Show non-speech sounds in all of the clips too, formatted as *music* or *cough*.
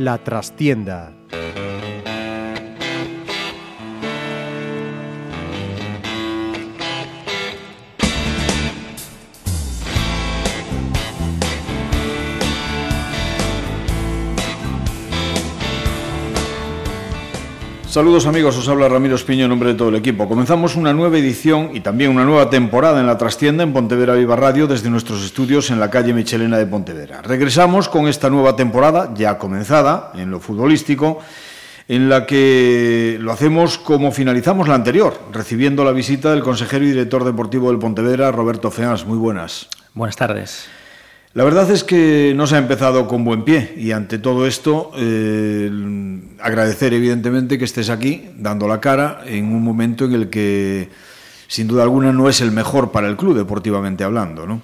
La trastienda Saludos amigos, os habla Ramiro Espiño en nombre de todo el equipo. Comenzamos una nueva edición y también una nueva temporada en la trastienda en Pontevedra Viva Radio desde nuestros estudios en la calle Michelena de Pontevedra. Regresamos con esta nueva temporada ya comenzada en lo futbolístico en la que lo hacemos como finalizamos la anterior, recibiendo la visita del consejero y director deportivo del Pontevedra, Roberto Feans. Muy buenas. Buenas tardes. La verdad es que no se ha empezado con buen pie y ante todo esto eh, agradecer evidentemente que estés aquí dando la cara en un momento en el que sin duda alguna no es el mejor para el club deportivamente hablando, ¿no?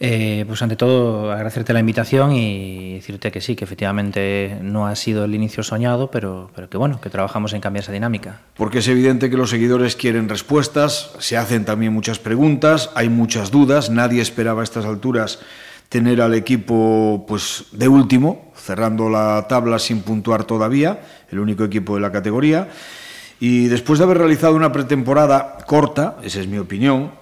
Eh, pues ante todo agradecerte la invitación y decirte que sí, que efectivamente no ha sido el inicio soñado, pero, pero que bueno, que trabajamos en cambiar esa dinámica. Porque es evidente que los seguidores quieren respuestas, se hacen también muchas preguntas, hay muchas dudas, nadie esperaba a estas alturas tener al equipo pues de último, cerrando la tabla sin puntuar todavía, el único equipo de la categoría. Y después de haber realizado una pretemporada corta, esa es mi opinión,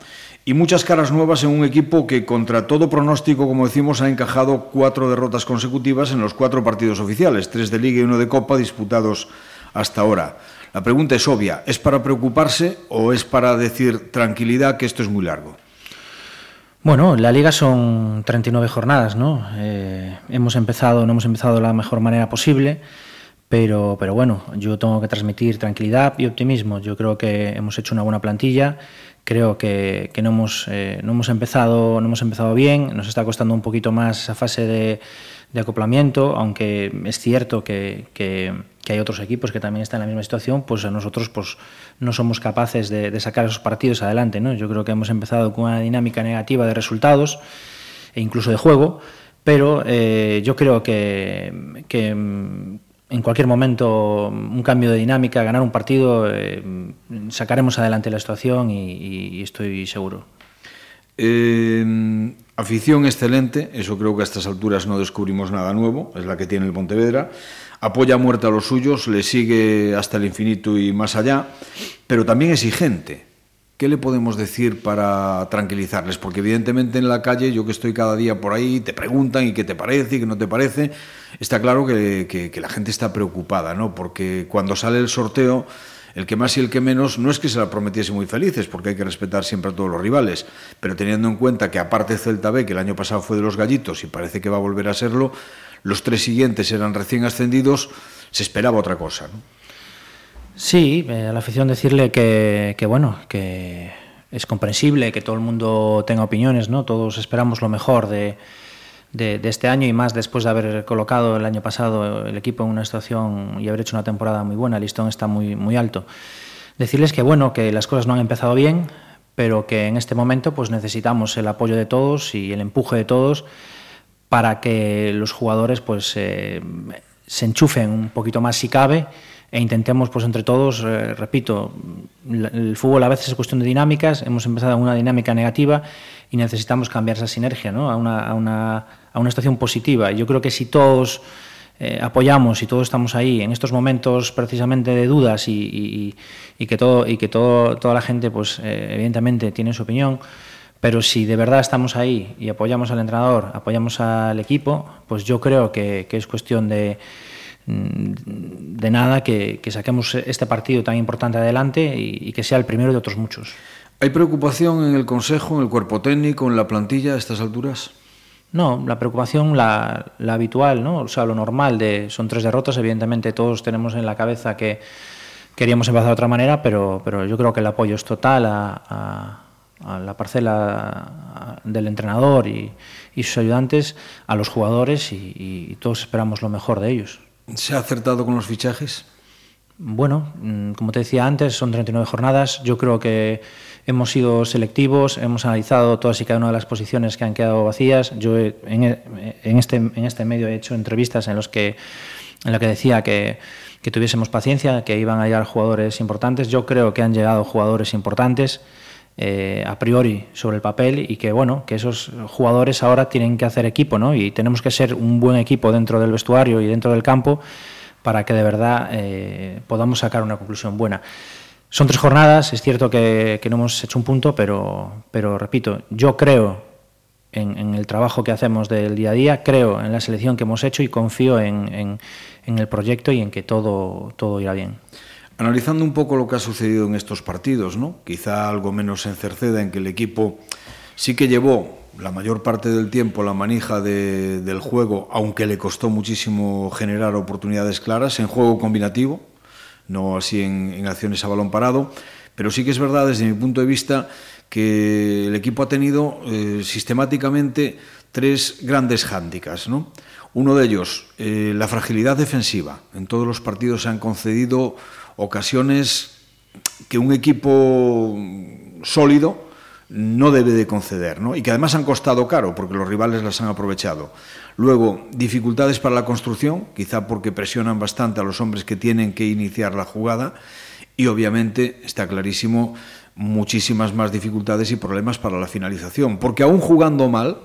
y muchas caras nuevas en un equipo que contra todo pronóstico, como decimos, ha encajado cuatro derrotas consecutivas en los cuatro partidos oficiales, tres de liga y uno de copa disputados hasta ahora. La pregunta es obvia, ¿es para preocuparse o es para decir tranquilidad que esto es muy largo? Bueno, la liga son 39 jornadas, ¿no? Eh, hemos empezado, no hemos empezado de la mejor manera posible, pero, pero bueno, yo tengo que transmitir tranquilidad y optimismo. Yo creo que hemos hecho una buena plantilla, creo que, que no, hemos, eh, no, hemos empezado, no hemos empezado bien, nos está costando un poquito más esa fase de, de acoplamiento, aunque es cierto que, que que hay otros equipos que también están en la misma situación, pues a nosotros pues, no somos capaces de, sacar esos partidos adelante. ¿no? Yo creo que hemos empezado con una dinámica negativa de resultados e incluso de juego, pero eh, yo creo que, que en cualquier momento un cambio de dinámica, ganar un partido, eh, sacaremos adelante la situación y estoy seguro. Eh, afición excelente, eso creo que a estas alturas no descubrimos nada nuevo, es la que tiene el Pontevedra. apoya a muerte a los suyos, le sigue hasta el infinito y más allá, pero también exigente. ¿Qué le podemos decir para tranquilizarles? Porque evidentemente en la calle, yo que estoy cada día por ahí, te preguntan y qué te parece y qué no te parece. Está claro que, que, que la gente está preocupada, ¿no? Porque cuando sale el sorteo, el que más y el que menos no es que se la prometiese muy felices, porque hay que respetar siempre a todos los rivales, pero teniendo en cuenta que aparte Celta B, que el año pasado fue de los gallitos y parece que va a volver a serlo, los tres siguientes eran recién ascendidos, se esperaba otra cosa. ¿no? Sí, eh, a la afición decirle que, que, bueno, que es comprensible que todo el mundo tenga opiniones, ¿no? Todos esperamos lo mejor de, de, de, este año y más después de haber colocado el año pasado el equipo en una situación y haber hecho una temporada muy buena, el listón está muy, muy alto. Decirles que bueno, que las cosas no han empezado bien, pero que en este momento pues necesitamos el apoyo de todos y el empuje de todos para que los jugadores pues eh, se enchufen un poquito más si cabe e intentemos pues entre todos, eh, repito, el fútbol a veces es cuestión de dinámicas, hemos empezado una dinámica negativa y necesitamos cambiar esa sinergia ¿no? a, una, a, una, a una situación positiva. Yo creo que si todos eh, apoyamos y todos estamos ahí en estos momentos precisamente de dudas y, que, todo, y que toda la gente pues eh, evidentemente tiene su opinión, pero si de verdad estamos ahí y apoyamos al entrenador, apoyamos al equipo, pues yo creo que, es cuestión de, mm, de nada que, que, saquemos este partido tan importante adelante y, que sea el primero de otros muchos. ¿Hay preocupación en el Consejo, en el cuerpo técnico, en la plantilla a estas alturas? No, la preocupación, la, la habitual, ¿no? o sea, lo normal de son tres derrotas, evidentemente todos tenemos en la cabeza que queríamos empezar de otra manera, pero, pero yo creo que el apoyo es total a, a la parcela del entrenador y, y, sus ayudantes, a los jugadores y, y, todos esperamos lo mejor de ellos. ¿Se ha acertado con los fichajes? Bueno, mm, como te decía antes, son 39 jornadas. Yo creo que hemos sido selectivos, hemos analizado todas y cada una de las posiciones que han quedado vacías. Yo en, en, este, en este medio he hecho entrevistas en las que en la que decía que, que tuviésemos paciencia, que iban a llegar jugadores importantes. Yo creo que han llegado jugadores importantes. Eh, a priori sobre el papel y que bueno que esos jugadores ahora tienen que hacer equipo ¿no? y tenemos que ser un buen equipo dentro del vestuario y dentro del campo para que de verdad eh, podamos sacar una conclusión buena. Son tres jornadas, es cierto que, no hemos hecho un punto, pero, pero repito, yo creo en, el trabajo que hacemos del día a día, creo en la selección que hemos hecho y confío en, en, en el proyecto y en que todo, todo irá bien. Analizando un poco lo que ha sucedido en estos partidos, ¿no? quizá algo menos en Cerceda, en que el equipo sí que llevó la mayor parte del tiempo la manija de, del juego, aunque le costó muchísimo generar oportunidades claras en juego combinativo, no así en, acciones a balón parado, pero sí que es verdad desde mi punto de vista que el equipo ha tenido eh, sistemáticamente tres grandes hándicaps, ¿no? Uno de ellos, eh, la fragilidad defensiva. En todos los partidos se han concedido ocasiones que un equipo sólido no debe de conceder, ¿no? y que además han costado caro porque los rivales las han aprovechado. Luego, dificultades para la construcción, quizá porque presionan bastante a los hombres que tienen que iniciar la jugada, y obviamente está clarísimo muchísimas más dificultades y problemas para la finalización, porque aún jugando mal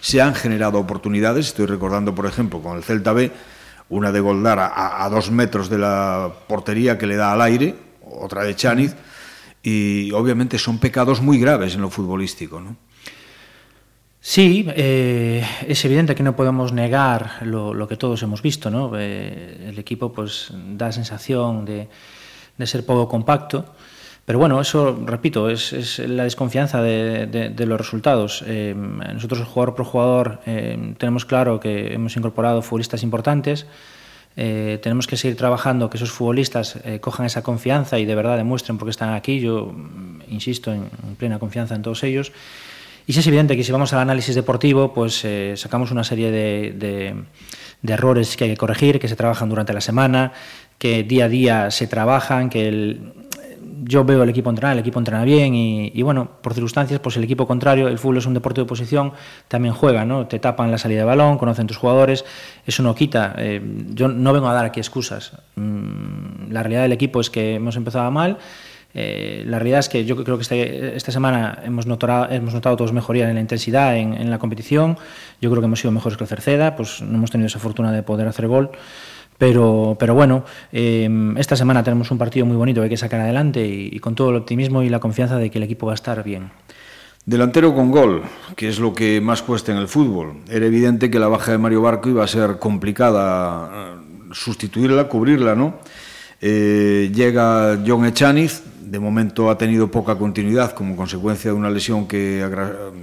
se han generado oportunidades, estoy recordando por ejemplo con el Celta B, una de Goldar a, a dos metros de la portería que le da al aire, otra de Chaniz, y obviamente son pecados muy graves en lo futbolístico, ¿no? Sí, eh, es evidente que no podemos negar lo, lo que todos hemos visto, ¿no? Eh, el equipo pues da sensación de, de, ser poco compacto, pero bueno, eso, repito, es, es la desconfianza de, de, de los resultados. Eh, nosotros, jugador por jugador, eh, tenemos claro que hemos incorporado futbolistas importantes, Eh, tenemos que seguir trabajando, que esos futbolistas eh, cojan esa confianza y de verdad demuestren por qué están aquí. Yo mm, insisto en, en, plena confianza en todos ellos. Y sí es evidente que si vamos al análisis deportivo, pues eh, sacamos una serie de, de errores que hay que corregir, que se trabajan durante la semana, que día a día se trabajan, que el, yo veo el equipo entrenar, el equipo entrena bien y, bueno, por circunstancias, pues el equipo contrario, el fútbol es un deporte de posición, también juega, ¿no? Te tapan la salida de balón, conocen tus jugadores, eso no quita. Eh, yo no vengo a dar aquí excusas. Mm, la realidad del equipo es que hemos empezado mal. Eh, la realidad es que yo creo que este, esta semana hemos notado, hemos notado todos mejoría en la intensidad, en, en la competición. Yo creo que hemos sido mejores que el Cerceda, pues no hemos tenido esa fortuna de poder hacer gol. Pero, pero bueno, eh, esta semana tenemos un partido muy bonito que hay que sacar adelante y, y, con todo el optimismo y la confianza de que el equipo va a estar bien. Delantero con gol, que es lo que más cuesta en el fútbol. Era evidente que la baja de Mario Barco iba a ser complicada eh, sustituirla, cubrirla, ¿no? Eh, llega John Echaniz, de momento ha tenido poca continuidad como consecuencia de una lesión que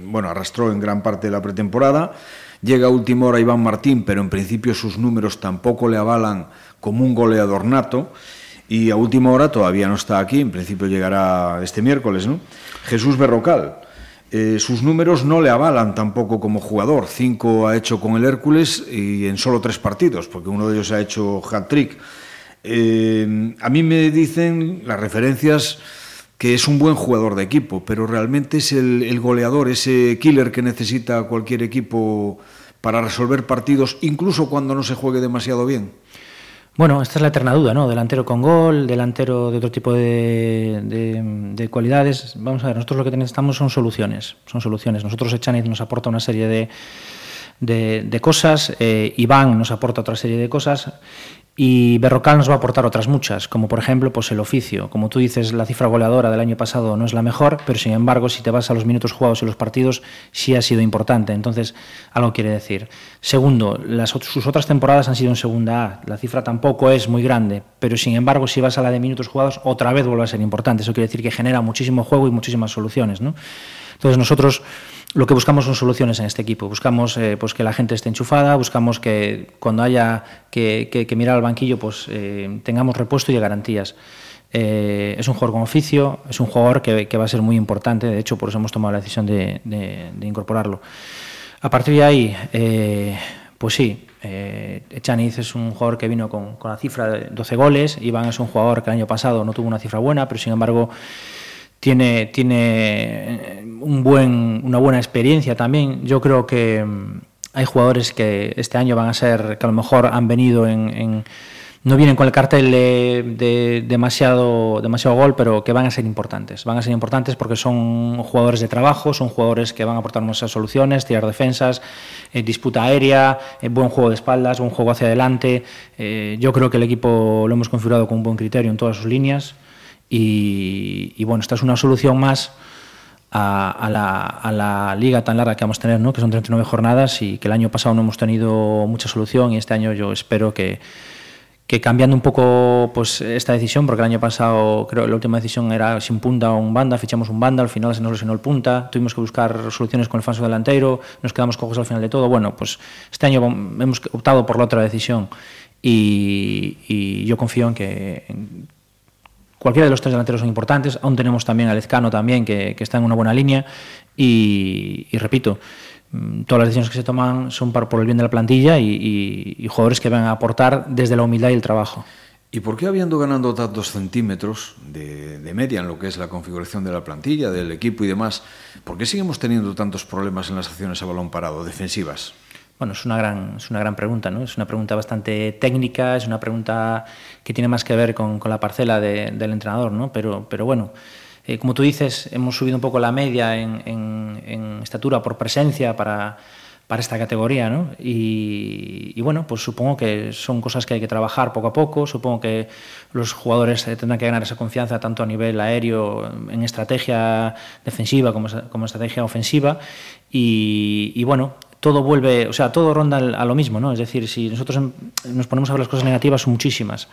bueno, arrastró en gran parte de la pretemporada. Llega a última hora Iván Martín, pero en principio sus números tampoco le avalan como un goleador nato. Y a última hora todavía no está aquí, en principio llegará este miércoles, ¿no? Jesús Berrocal. Eh, sus números no le avalan tampoco como jugador. Cinco ha hecho con el Hércules y en solo tres partidos, porque uno de ellos ha hecho hat-trick. Eh, a mí me dicen las referencias que es un buen jugador de equipo, pero realmente es el, goleador, ese killer que necesita cualquier equipo para resolver partidos, incluso cuando no se juegue demasiado bien. Bueno, esta es la eterna duda, ¿no? Delantero con gol, delantero de otro tipo de, de, de cualidades. Vamos a ver, nosotros lo que necesitamos son soluciones. Son soluciones. Nosotros, Echaniz nos aporta una serie de, de, de cosas, eh, Iván nos aporta otra serie de cosas y Berrocal nos va a aportar otras muchas, como por ejemplo pues el oficio. Como tú dices, la cifra goleadora del año pasado no es la mejor, pero sin embargo, si te vas a los minutos jugados y los partidos, sí ha sido importante. Entonces, algo quiere decir. Segundo, las, sus otras temporadas han sido en segunda A. La cifra tampoco es muy grande, pero sin embargo, si vas a la de minutos jugados, otra vez vuelve a ser importante. Eso quiere decir que genera muchísimo juego y muchísimas soluciones. ¿no? Entonces, nosotros lo que buscamos son soluciones en este equipo. Buscamos eh, pues que la gente esté enchufada, buscamos que cuando haya que, mirar al banquillo, pues eh, tengamos repuesto y garantías. Eh, es un jugador con oficio, es un jugador que, va a ser muy importante, de hecho, por eso hemos tomado la decisión de, incorporarlo. A partir de ahí, pues sí, eh, Echaniz es un jugador que vino con, con la cifra de 12 goles, Iván es un jugador que el año pasado no tuvo una cifra buena, pero sin embargo tiene, tiene un buen, una buena experiencia también. Yo creo que, hay jugadores que este año van a ser, que a lo mejor han venido en no vienen con el cartel de, demasiado, demasiado gol, pero que van a ser importantes. Van a ser importantes porque son jugadores de trabajo, son jugadores que van a aportar muchas soluciones, tirar defensas, eh, disputa aérea, eh, buen juego de espaldas, buen juego hacia adelante. Eh, yo creo que el equipo lo hemos configurado con un buen criterio en todas sus líneas y, bueno, esta es una solución más. A, la, a, la, liga tan larga que vamos a tener, ¿no? que son 39 jornadas y que el año pasado no hemos tenido mucha solución y este año yo espero que, que cambiando un poco pues esta decisión, porque el año pasado creo que la última decisión era sin punta o un banda, fichamos un banda, al final se nos lesionó el punta, tuvimos que buscar soluciones con el falso delantero, nos quedamos cojos al final de todo. Bueno, pues este año hemos optado por la otra decisión y, yo confío en que cualquiera de los tres delanteros son importantes, aún tenemos también a Lezcano también, que, está en una buena línea y repito, Mm, todas las decisiones que se toman son por el bien de la plantilla y, jugadores que van a aportar desde la humildad y el trabajo. ¿Y por qué habiendo ganando tantos centímetros de, media en lo que es la configuración de la plantilla, del equipo y demás, por qué seguimos teniendo tantos problemas en las acciones a balón parado, defensivas? Bueno, es una gran, es una gran pregunta, ¿no? Es una pregunta bastante técnica, es una pregunta que tiene más que ver con, la parcela del entrenador, ¿no? Pero, pero bueno, eh, como tú dices, hemos subido un poco la media en, estatura por presencia para, esta categoría, ¿no? Y, bueno, pues supongo que son cosas que hay que trabajar poco a poco, supongo que los jugadores eh, tendrán que ganar esa confianza tanto a nivel aéreo, en estrategia defensiva como, como estrategia ofensiva, y, bueno, todo vuelve, o sea, todo ronda a lo mismo, ¿no? Es decir, si nosotros nos ponemos a ver las cosas negativas, son muchísimas.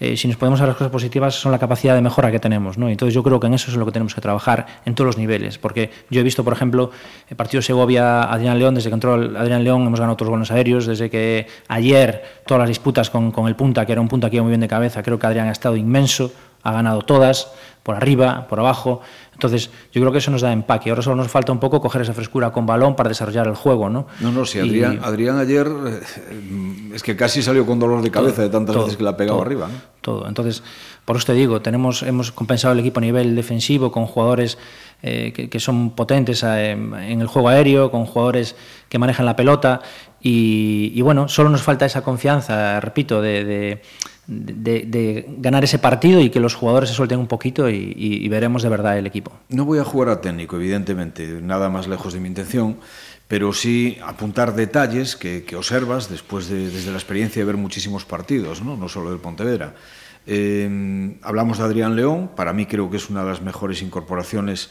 Eh, si nos podemos ver las cosas positivas, son la capacidad de mejora que tenemos. ¿no? Entonces yo creo que en eso es lo que tenemos que trabajar en todos los niveles, porque yo he visto, por ejemplo, el partido Segovia-Adrián León, desde que entró Adrián León hemos ganado otros buenos aéreos, desde que ayer todas las disputas con, con el punta, que era un punta que iba muy bien de cabeza, creo que Adrián ha estado inmenso, ha ganado todas, por arriba, por abajo. Entonces, yo creo que eso nos da empaque. Ahora solo nos falta un poco coger esa frescura con balón para desarrollar el juego, ¿no? No, no, sí, Adrián, Adrián ayer eh, es que casi salió con dolor de cabeza de tantas veces que la ha pegado arriba. ¿no? Todo. Entonces, por eso te digo, tenemos, hemos compensado el equipo a nivel defensivo con jugadores eh, que, son potentes eh, en el juego aéreo, con jugadores que manejan la pelota y, bueno, solo nos falta esa confianza, repito, de de, ganar ese partido y que los jugadores se suelten un poquito y, veremos de verdad el equipo. No voy a jugar a técnico, evidentemente, nada más lejos de mi intención, pero sí apuntar detalles que, observas después de, desde la experiencia de ver muchísimos partidos, no, no solo del Pontevedra. Eh, hablamos de Adrián León, para mí creo que es una de las mejores incorporaciones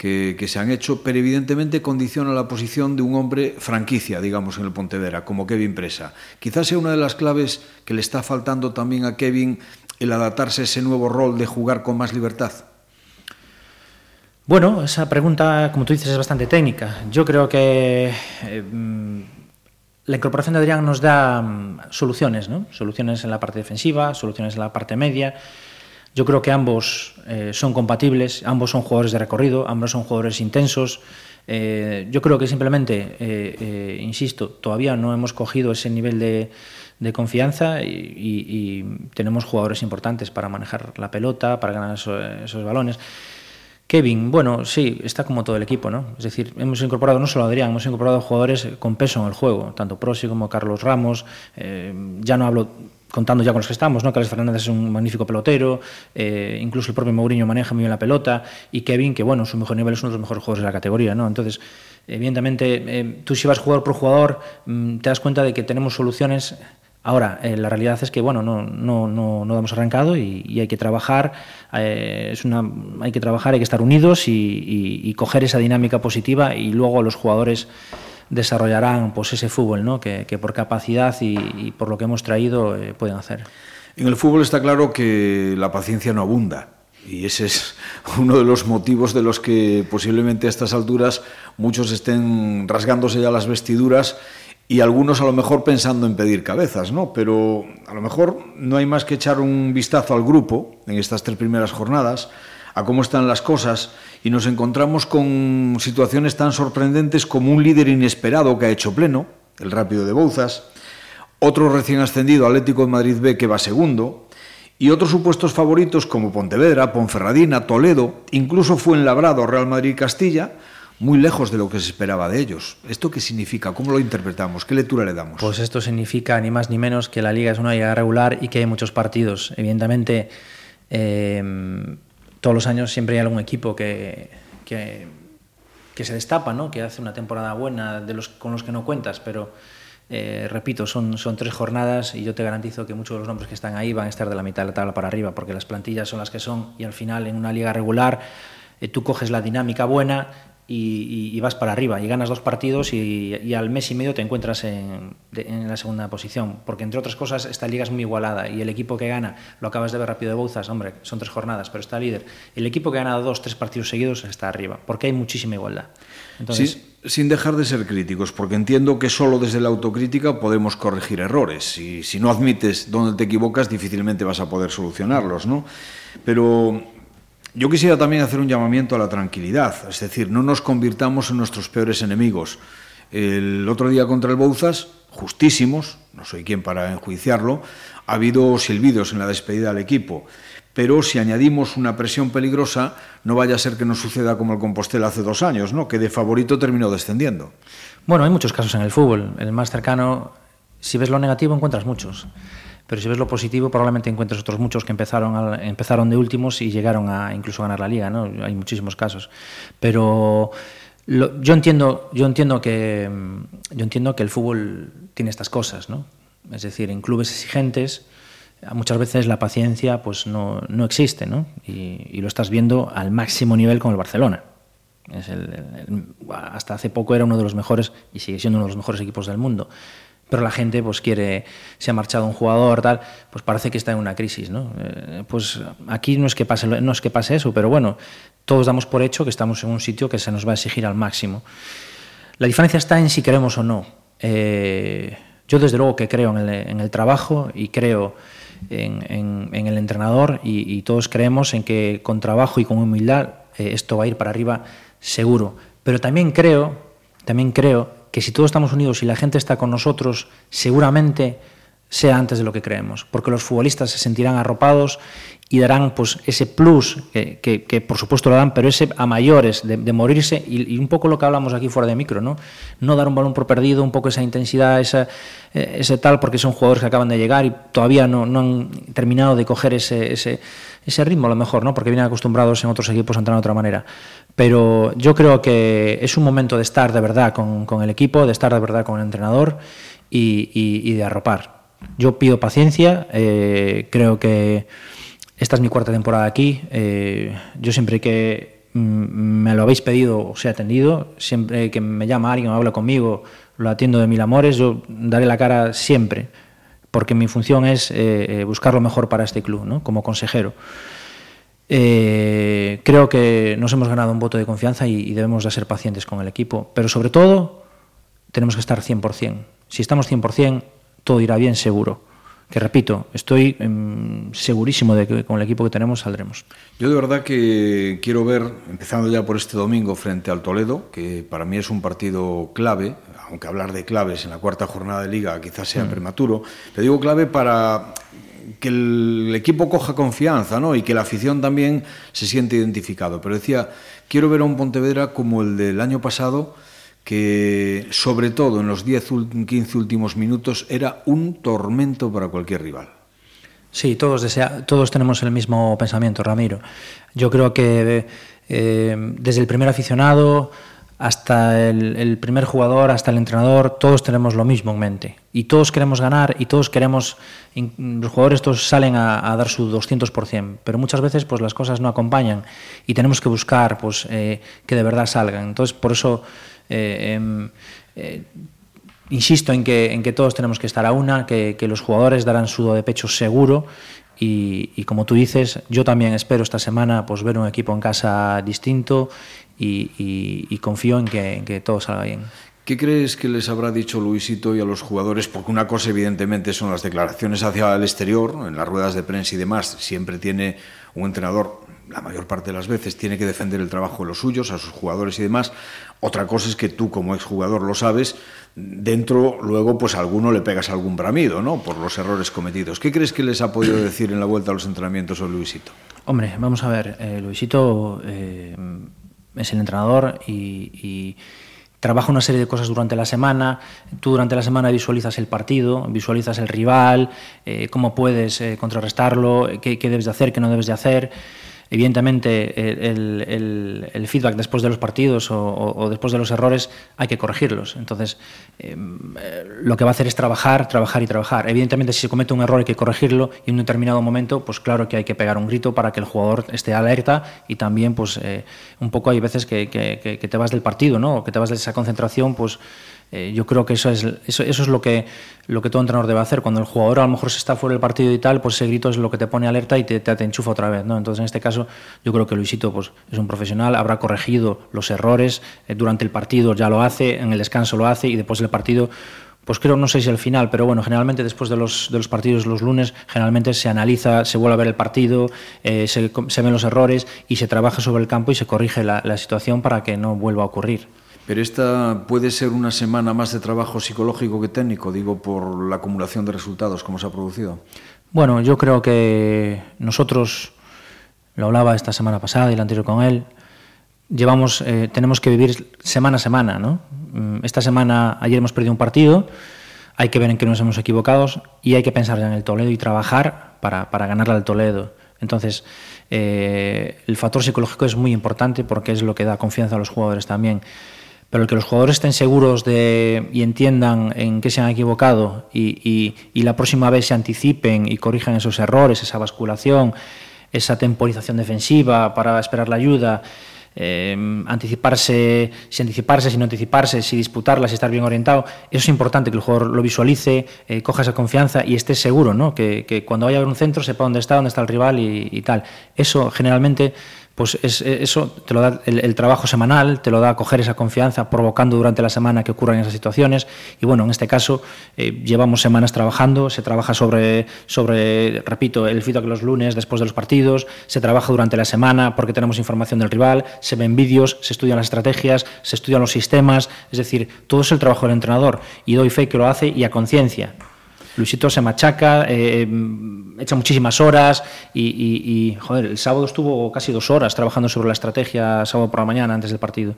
que, se han hecho, pero evidentemente condiciona la posición de un hombre franquicia, digamos, en el Pontevedra, como Kevin Presa. Quizás sea una de las claves que le está faltando también a Kevin el adaptarse a ese nuevo rol de jugar con más libertad. Bueno, esa pregunta, como tú dices, es bastante técnica. Yo creo que eh, mm, la incorporación de Adrián nos da mm, soluciones, ¿no? Soluciones en la parte defensiva, soluciones en la parte media. Yo creo que ambos eh, son compatibles, ambos son jugadores de recorrido, ambos son jugadores intensos. Eh, yo creo que simplemente, eh, insisto, todavía no hemos cogido ese nivel de, confianza y, tenemos jugadores importantes para manejar la pelota, para ganar esos, balones. Kevin, bueno, sí, está como todo el equipo, ¿no? Es decir, hemos incorporado no solo a Adrián, hemos incorporado jugadores con peso en el juego, tanto Prosi como Carlos Ramos. ya no hablo contando ya con los que estamos, ¿no? Carlos Fernández es un magnífico pelotero, eh, incluso el propio Mourinho maneja muy bien la pelota, y Kevin, que bueno, su mejor nivel es uno de los mejores jugadores de la categoría, ¿no? Entonces, evidentemente, eh, tú si vas jugador por jugador, mm, te das cuenta de que tenemos soluciones. Ahora, eh, la realidad es que bueno, no, no, no, no hemos arrancado y, hay que trabajar, es una, hay que trabajar, hay que estar unidos y, y coger esa dinámica positiva y luego los jugadores desarrollarán pues ese fútbol ¿no? que, por capacidad y, por lo que hemos traído eh, pueden hacer. En el fútbol está claro que la paciencia no abunda. Y ese es uno de los motivos de los que posiblemente a estas alturas muchos estén rasgándose ya las vestiduras y algunos a lo mejor pensando en pedir cabezas, ¿no? Pero a lo mejor no hay más que echar un vistazo al grupo en estas tres primeras jornadas, a cómo están las cosas y nos encontramos con situaciones tan sorprendentes como un líder inesperado que ha hecho pleno, el Rápido de Bouzas, otro recién ascendido Atlético de Madrid B que va segundo, y otros supuestos favoritos como Pontevedra, Ponferradina, Toledo, incluso fue en Labrado, Real Madrid Castilla, muy lejos de lo que se esperaba de ellos. ¿Esto qué significa? ¿Cómo lo interpretamos? ¿Qué lectura le damos? Pues esto significa ni más ni menos que la liga es una liga regular y que hay muchos partidos. Evidentemente, eh, todos los años siempre hay algún equipo que, que, se destapa, ¿no? que hace una temporada buena de los, con los que no cuentas, pero eh, repito, son, son tres jornadas y yo te garantizo que muchos de los nombres que están ahí van a estar de la mitad de la tabla para arriba, porque las plantillas son las que son y al final en una liga regular eh, tú coges la dinámica buena y, y, vas para arriba y ganas dos partidos y, y al mes y medio te encuentras en, de, en, la segunda posición. Porque entre otras cosas esta liga es muy igualada y el equipo que gana, lo acabas de ver rápido de Bouzas, hombre, son tres jornadas, pero está líder. El equipo que ha ganado dos, tres partidos seguidos está arriba, porque hay muchísima igualdad. Entonces, sí, sin dejar de ser críticos, porque entiendo que solo desde la autocrítica podemos corregir errores. Y si no admites dónde te equivocas, difícilmente vas a poder solucionarlos, ¿no? Pero yo quisiera también hacer un llamamiento a la tranquilidad, es decir, no nos convirtamos en nuestros peores enemigos. El otro día contra el Bouzas, justísimos, no soy quien para enjuiciarlo, ha habido silbidos en la despedida al equipo, pero si añadimos una presión peligrosa, no vaya a ser que nos suceda como el Compostela hace dos años, ¿no? que de favorito terminó descendiendo. Bueno, hay muchos casos en el fútbol. El más cercano, si ves lo negativo, encuentras muchos pero si ves lo positivo probablemente encuentres otros muchos que empezaron, empezaron de últimos y llegaron a incluso ganar la liga, ¿no? Hay muchísimos casos. Pero lo, yo, entiendo, yo, entiendo que, yo entiendo que el fútbol tiene estas cosas, ¿no? Es decir, en clubes exigentes muchas veces la paciencia pues no, no existe, ¿no? Y, lo estás viendo al máximo nivel con el Barcelona. Es el, hasta hace poco era uno de los mejores y sigue siendo uno de los mejores equipos del mundo pero la gente pues quiere, se ha marchado un jugador, tal, pues parece que está en una crisis, ¿no? Eh, pues aquí no es, que pase, no es que pase eso, pero bueno, todos damos por hecho que estamos en un sitio que se nos va a exigir al máximo. La diferencia está en si queremos o no. Eh, yo desde luego que creo en el, trabajo y creo en, el entrenador y, y, todos creemos en que con trabajo y con humildad eh, esto va a ir para arriba seguro. Pero también creo, también creo que si todos estamos unidos y la gente está con nosotros, seguramente sea antes de lo que creemos, porque los futbolistas se sentirán arropados y darán pues, ese plus, que, que, por supuesto lo dan, pero ese a mayores de, de morirse, y, un poco lo que hablamos aquí fuera de micro, ¿no? No dar un balón por perdido, un poco esa intensidad, esa, eh, ese tal, porque son jugadores que acaban de llegar y todavía no, no han terminado de coger ese, ese ritmo, a lo mejor, ¿no? Porque vienen acostumbrados en otros equipos a entrar de otra manera. Pero yo creo que es un momento de estar de verdad con, con el equipo, de estar de verdad con el entrenador y, y, y de arropar. Yo pido paciencia, eh, creo que esta es mi cuarta temporada aquí. Eh, yo siempre que me lo habéis pedido os he atendido. Siempre que me llama alguien o habla conmigo, lo atiendo de mil amores. Yo daré la cara siempre, porque mi función es eh, buscar lo mejor para este club, como consejero. Eh, creo que nos hemos ganado un voto de confianza y, y, debemos de ser pacientes con el equipo, pero sobre todo tenemos que estar 100%. Si estamos 100%, todo irá bien seguro. Que repito, estoy eh, segurísimo de que con el equipo que tenemos saldremos. Yo de verdad que quiero ver, empezando ya por este domingo frente al Toledo, que para mí es un partido clave, aunque hablar de claves en la cuarta jornada de liga quizás sea mm. prematuro, le digo clave para que el equipo coja confianza ¿no? y que la afición también se siente identificado. Pero decía, quiero ver a un Pontevedra como el del año pasado, que sobre todo en los 10 15 últimos minutos era un tormento para cualquier rival. Sí, todos, desea, todos tenemos el mismo pensamiento, Ramiro. Yo creo que eh, desde el primer aficionado hasta el, primer jugador, hasta el entrenador, todos tenemos lo mismo en mente. Y todos queremos ganar y todos queremos, los jugadores todos salen a, dar su 200%, pero muchas veces pues las cosas no acompañan y tenemos que buscar pues, eh, que de verdad salgan. Entonces, por eso insisto en que, en que todos tenemos que estar a una, que, los jugadores darán sudo de pecho seguro y, como tú dices, yo también espero esta semana pues, ver un equipo en casa distinto y confío en que, en que todo salga bien. ¿Qué crees que les habrá dicho Luisito y a los jugadores? Porque una cosa evidentemente son las declaraciones hacia el exterior, en las ruedas de prensa y demás, siempre tiene un entrenador la mayor parte de las veces tiene que defender el trabajo de los suyos, a sus jugadores y demás. Otra cosa es que tú como exjugador lo sabes, dentro luego pues a alguno le pegas algún bramido, ¿no? Por los errores cometidos. ¿Qué crees que les ha podido *clears throat* decir en la vuelta a los entrenamientos o Luisito? Hombre, vamos a ver, eh, Luisito eh, es el entrenador y, trabaja una serie de cosas durante la semana. Tú durante la semana visualizas el partido, visualizas el rival, eh, cómo puedes eh, contrarrestarlo, qué, qué, debes de hacer, qué no debes de hacer. Evidentemente, el, feedback después de los partidos o, después de los errores hay que corregirlos. Entonces, em, eh, lo que va a hacer es trabajar, trabajar y trabajar. Evidentemente, si se comete un error hay que corregirlo y en un determinado momento, pues claro que hay que pegar un grito para que el jugador esté alerta y también, pues, eh, un poco hay veces que, que, te vas del partido, ¿no? O que te vas de esa concentración, pues eh, yo creo que eso es, eso, eso, es lo que, lo que todo entrenador debe hacer. Cuando el jugador a lo mejor se está fuera del partido y tal, pues ese grito es lo que te pone alerta y te, te, enchufa otra vez. ¿no? Entonces, en este caso, yo creo que Luisito pues, es un profesional, habrá corregido los errores, eh, durante el partido ya lo hace, en el descanso lo hace y después del partido pues creo, no sé si al final, pero bueno, generalmente después de los, de los partidos los lunes, generalmente se analiza, se vuelve a ver el partido, eh, se, se, ven los errores y se trabaja sobre el campo y se corrige la situación para que no vuelva a ocurrir. Pero esta puede ser una semana más de trabajo psicológico que técnico, digo, por la acumulación de resultados, como se ha producido. Bueno, yo creo que nosotros, lo hablaba esta semana pasada y la anterior con él, llevamos, eh, tenemos que vivir semana a semana, ¿no? Mm, esta semana, ayer hemos perdido un partido, hay que ver en qué nos hemos equivocado y hay que pensar en el Toledo y trabajar para, para ganarle al Toledo. Entonces, eh, el factor psicológico es muy importante porque es lo que da confianza a los jugadores también pero el que los jugadores estén seguros de, y entiendan en qué se han equivocado y, la próxima vez se anticipen y corrijan esos errores, esa basculación, esa temporización defensiva para esperar la ayuda, eh, anticiparse, si anticiparse, si no anticiparse, si disputarla, si estar bien orientado. Eso es importante, que el jugador lo visualice, eh, coja esa confianza y esté seguro, ¿no? que, cuando vaya a ver un centro sepa dónde está, dónde está el rival y, y tal. Eso generalmente pues es, eso te lo da el, trabajo semanal, te lo da coger esa confianza, provocando durante la semana que ocurran esas situaciones. Y bueno, en este caso eh, llevamos semanas trabajando, se trabaja sobre, sobre, repito, el feedback los lunes después de los partidos, se trabaja durante la semana porque tenemos información del rival, se ven vídeos, se estudian las estrategias, se estudian los sistemas, es decir, todo es el trabajo del entrenador y doy fe que lo hace y a conciencia. Luisito se machaca, eh, echa muchísimas horas y, joder, el sábado estuvo casi dos horas trabajando sobre la estrategia, sábado por la mañana, antes del partido.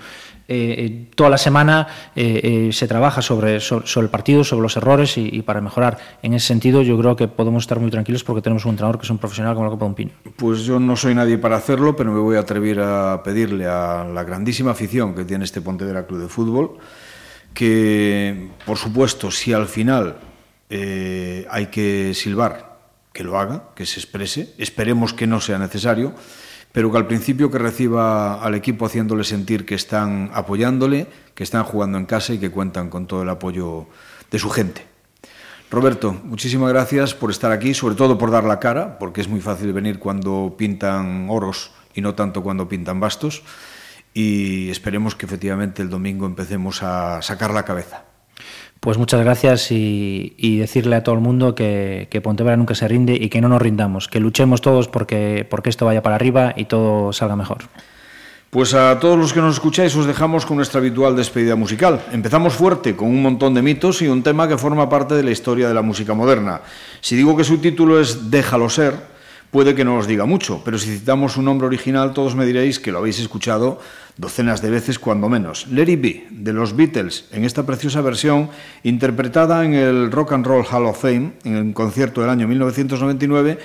Eh, eh, toda la semana se trabaja sobre, el partido, sobre los errores y, para mejorar. En ese sentido, yo creo que podemos estar muy tranquilos porque tenemos un entrenador que es un profesional como Copa de un Pino. Pues yo no soy nadie para hacerlo, pero me voy a atrever a pedirle a la grandísima afición que tiene este Pontevedra Club de Fútbol que, por supuesto, si al final eh, hay que silbar, que lo haga, que se exprese. Esperemos que no sea necesario, pero que al principio que reciba al equipo haciéndole sentir que están apoyándole, que están jugando en casa y que cuentan con todo el apoyo de su gente. Roberto, muchísimas gracias por estar aquí, sobre todo por dar la cara, porque es muy fácil venir cuando pintan oros y no tanto cuando pintan bastos. Y esperemos que efectivamente el domingo empecemos a sacar la cabeza. Pues muchas gracias y, decirle a todo el mundo que, Pontevedra nunca se rinde y que no nos rindamos, que luchemos todos porque, porque esto vaya para arriba y todo salga mejor. Pues a todos los que nos escucháis os dejamos con nuestra habitual despedida musical. Empezamos fuerte con un montón de mitos y un tema que forma parte de la historia de la música moderna. Si digo que su título es Déjalo ser, puede que no os diga mucho, pero si citamos su nombre original todos me diréis que lo habéis escuchado docenas de veces cuando menos. Let It Be, de los Beatles, en esta preciosa versión interpretada en el Rock and Roll Hall of Fame, en el concierto del año 1999,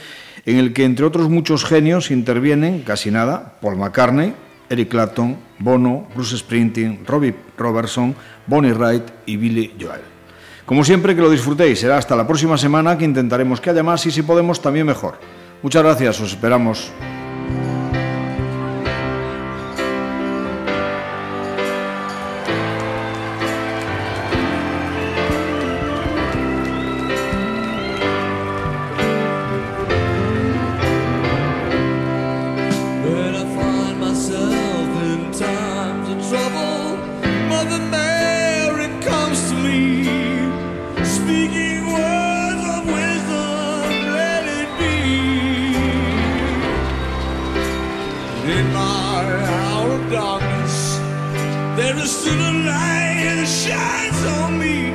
en el que entre otros muchos genios intervienen, casi nada, Paul McCartney, Eric Clapton, Bono, Bruce Springsteen, Robbie Robertson, Bonnie Wright y Billy Joel. Como siempre, que lo disfrutéis. Será hasta la próxima semana que intentaremos que haya más y si podemos también mejor. Muchas gracias, os esperamos. speaking. darkness, there is still a light that shines on me.